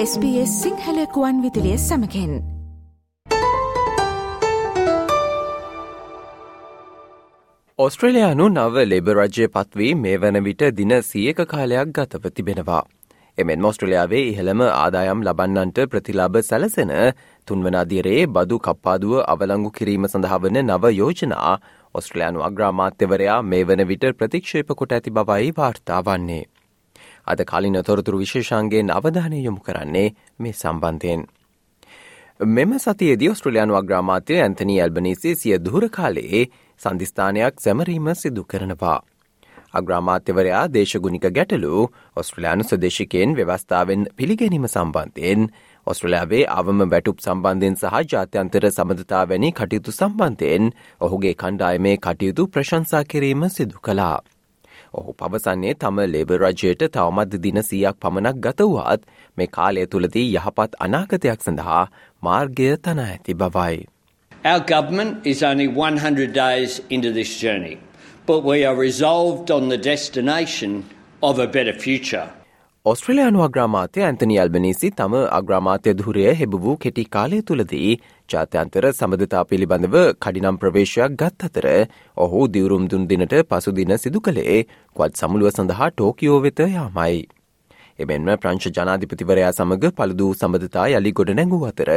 SBS සිංහලකුවන් විදිලිය සමකෙන් ඔස්ට්‍රලයානු නව ලෙබ රජය පත්වී මේ වන විට දින සියක කාලයක් ගතව තිබෙනවා. එමෙන් මොස්ට්‍රලයාාවේ ඉහළම ආදායම් ලබන්නන්ට ප්‍රතිලාබ සැලසෙන තුන්වනාදිරයේ බදු කප්පාදුව අවලංගු කිරීම සඳහාවන නව යෝජනා ඔස්ට්‍රලයානු අග්‍රාමාත්‍යවරයා මේ වන විට ප්‍රතික්ෂේප කොට ඇති බවයි වාර්තා වන්නේ. අද කලින් තොරතුරු විශේෂන්ගේ අවධානය යොමු කරන්නේ මේ සම්බන්ධයෙන්. මෙම සතියේදී ඔස්ට්‍රලයානු අග්‍රාමාත්‍ය ඇන්තනී ඇල්බනීසේ සිය දුර කාලයේ සන්ධිස්ථානයක් සැමරීම සිදු කරනවා. අග්‍රාමාත්‍යවරයා දේශගුණික ගැටලු ඔස්ට්‍රලයානු සදේශිකයෙන් ව්‍යවස්ථාවෙන් පිළිගැනීම සම්බන්ධයෙන් ඔස්ට්‍රලයාාවේ අවම වැටුප් සම්බන්ධයෙන් සහ ජාත්‍යන්තර සමඳතාවැනි කටයුතු සම්බන්ධයෙන් ඔහුගේ කණ්ඩායමේ කටයුතු ප්‍රශංසා කිරීම සිදු කලා. ඔහු පවසන්නේ තම ලේබ රජයට තවමත් දින සියක් පමණක් ගතවුවත් මේ කාලය තුළදී යහපත් අනාගතයක් සඳහා මාර්ගය තන ඇති බවයි. Our government is only 100 days into this journey, but we are resolved on the destination of a better future. ඔස්ට්‍රලයානු අග්‍රාමාතය ඇන්තනි අල්බනීසි තම අග්‍රාමාත්‍ය දුරය හෙබ වූ කෙටි කාලය තුළදී ජාත්‍යන්තර සබඳතා පිළිබඳව කඩිනම් ප්‍රවේශයක් ගත් අතර ඔහු දිවරුම් දුන් දිනට පසුදින සිදු කළේ කොත් සමුළුව සඳහා ටෝකියෝ වෙත යාමයි. එමෙන්ම ප්‍රංශ ජනාධිපතිවරයා සමඟ පළදූ සබඳතා යළි ගොඩ නැඟූ අතර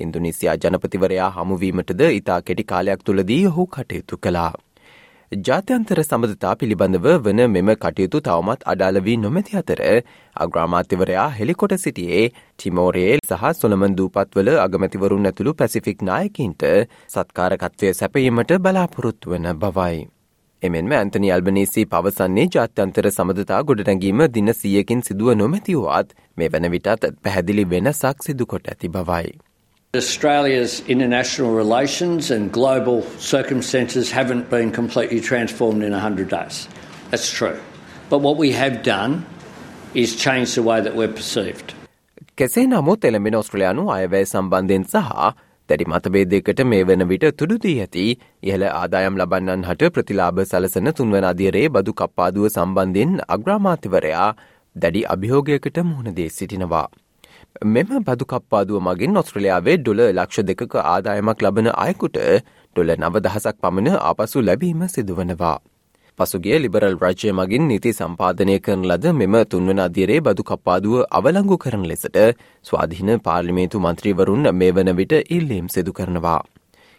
ඉන්දුනිසියා ජනපතිවරයා හමුවීමටද ඉතා කෙටි කාලයක් තුළදී ඔහු කටයුතු කලා. ජාත්‍යන්තර සබඳතා පිළිබඳව වන මෙම කටයුතු තවමත් අඩාලවී නොමැති අතර අග්‍රාමාත්‍යවරයා හෙළිකොට සිටියේ ටිමෝරේල් සහ සොළමන් දූපත්වල අගමැතිවරුන් ඇතුළු පැසිෆික් නායකින්ට සත්කාරකත්වය සැපීමට බලාපොරොත්තු වන බවයි. එමෙන්ම ඇන්තනි අල්බනීසි පවසන්නේ ජාත්‍යන්තර සමඳතා ගොඩනැගීම දින සියකින් සිදුව නොමැතිවුවත් මේ වන විටත් පැහැදිලි වෙනසක් සිදුකොට ඇති බවයි. Australia's international relations and global circumstances haven't been completely transformed in 100 days. That's true. But what we have done is change the way that we're perceived. කෙසේ නමුත් එළඹෙන ඔස්ට්‍රලයානු අයවැය සම්බන්ධයෙන් සහ දැඩි මතබේදයකට මේ වන විට තුඩුදී ඇති ඉහළ ආදායම් ලබන්නන් හට ප්‍රතිලාභ සලසන තුන්වන අධිරයේ බදු කප්පාදුව සම්බන්ධයෙන් අග්‍රාමාතිවරයා දැඩි අභියෝගයකට මුහුණදේ සිටිනවා. මෙම බදුකප්පාදුව මගින් ඔස්ට්‍රලයාාවේ ඩොල ලක්ෂ දෙකක ආදායමක් ලබන අයකුට ඩොල නවදහසක් පමණ ආපසු ලැබීම සිදුවනවා. පසුගේ ලිබරල් රජ්‍ය මගින් නීති සම්පාධනය කරන ලද මෙම තුන්වන අධිරේ බදු කප්පාදුව අවලංගු කරන ලෙසට ස්වාධීන පාර්ලිමේතු මන්ත්‍රීවරුන් මේ වන විට ඉල්ලීම් සිදු කරනවා.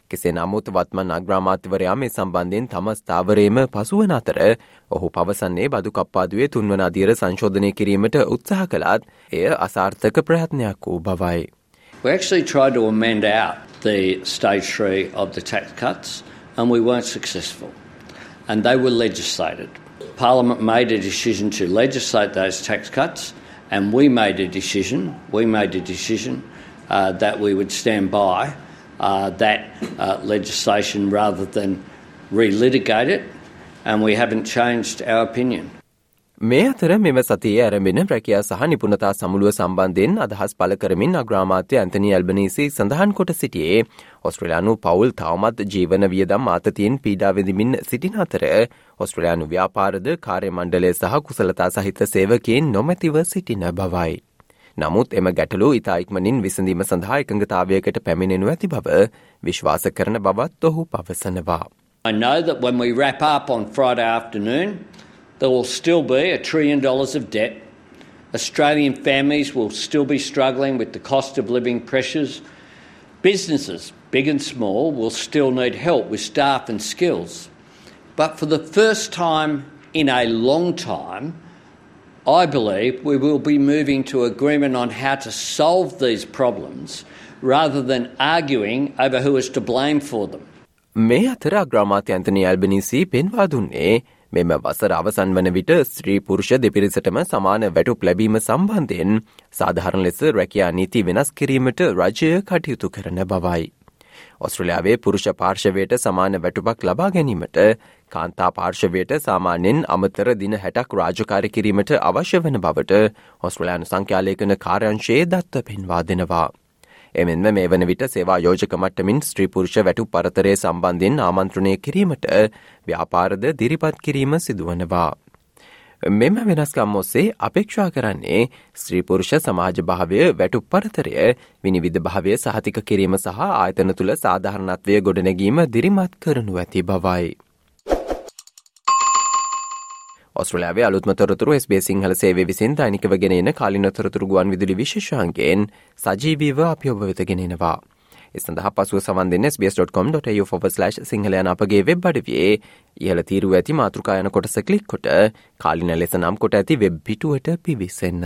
කෙසේ නමුත් වත්මන් අග්‍රාමාත්‍යවරයා මේ සම්බන්ධයෙන් තම ස්ථාවරයම පසුවන අතර ඔහු පවසන්නේ බදු කප්පාදුවේ තුන්වන අධීර සංශෝධනය කිරීමට උත්සාහ කළත් එය අසාර්ථක ප්‍රයත්නයක් වූ බවයි. We actually tried to amend out the stage three of the tax cuts and we weren't successful. And they were legislated. Parliament made a decision to legislate those tax cuts and we made a decision, we made a decision uh, that we would stand by uh, that uh, legislation rather than relitigate it, and we haven't changed our opinion. මේ අතර මෙම සතියේ ඇරඹෙන රැකියා සහ නිපුණතා සමුළුව සම්බන්ධයෙන් අදහස් පල කරමින් අග්‍රාමාත්‍ය ඇන්තනි ඇල්බනීසි සඳහන් කොට සිටියේ ඔස්ට්‍රලයානු පවුල් තවමත් ජීවන වියදම් ආතතියෙන් පීඩාවෙදිමින් සිටින අතර ඔස්ට්‍රලයානු ව්‍යාපාරද කාර්ය මණ්ඩලය සහ කුසලතා සහිත සේවකයෙන් නොමැතිව සිටින බවයි. නමුත් එම ගැටලු ඉතායික්මනින් විසඳීම සඳහා එකඟතාවයකට පැමිණෙනු ඇති බව විශ්වාස කරන බවත් ඔහු පවසනවා. I know that when we wrap up on Friday afternoon, there will still be a trillion dollars of debt. Australian families will still be struggling with the cost of living pressures. Businesses, big and small, will still need help with staff and skills. But for the first time in a long time, I believe we will be moving to agreement on how to solve these problems rather than arguing over who is to blame for them. මේ අතර අග්‍රාමාත්‍ය Anthony Albanese පෙන්වා දුන්නේ මෙම වසර අවසන් වන විට ස්ත්‍රී පුරුෂ දෙපිරිසටම සමාන වැටුප් ලැබීම සම්බන්ධයෙන් සාධහරණ ලෙස රැකයා නීති වෙනස් කිරීමට රජය කටයුතු කරන බවයි. ඔස්ට්‍රලයාාවේ පුරුෂ පාර්ශවයට සමාන වැටුපක් ලබා ගැනීමට කාන්තා පාර්ශවයට සාමාන්‍යෙන් අමතර දින හැටක් රාජකාරි කිරීමට අවශ්‍ය වන බවට ඔස්ට්‍රලයානු සංඛ්‍යාලයකන කාර්යංශයේ දත්ත පෙන්වා දෙනවා. එමෙන්ම මේ වන විට සේවා යෝජක මට්ටමින් ස්ත්‍රීපුරුෂ වැටු පරතරය සම්බන්ධයෙන් ආමන්ත්‍රණය කිරීමට ව්‍යාපාරද දිරිපත් කිරීම සිදුවනවා. මෙම වෙනස්කම් ඔස්සේ අපේක්ෂා කරන්නේ ස්ත්‍රීපුරුෂ සමාජ භාවය වැටු පරතරය විනිවිධ භාවය සහතික කිරීම සහ ආයතන තුළ සාධහරණත්වය ගොඩනැගීම දිරිමත් කරනු ඇති බවයි. ඔස්ට්‍රලයාාවේ අලුත්මතොරතුරු ස්බේ සිංහල සේව විසින් දනිකව ගෙනෙන කාලිනොතරතුරු ගුවන් විදුලි විශේෂන්ගෙන් සජීවීව අපි ඔබ වෙතගෙනෙනවා. එසඳහ පසුව සවන් දෙන්න sbs.com.tu/ සිංහලයන අපගේ වෙබ් අඩවේ ඉහල තීරුව ඇති මාතෘකායන කොටස කලික් කොට කාලින ලෙස නම් කොට ඇති වෙබ් පිටුවට පිවිසන්න.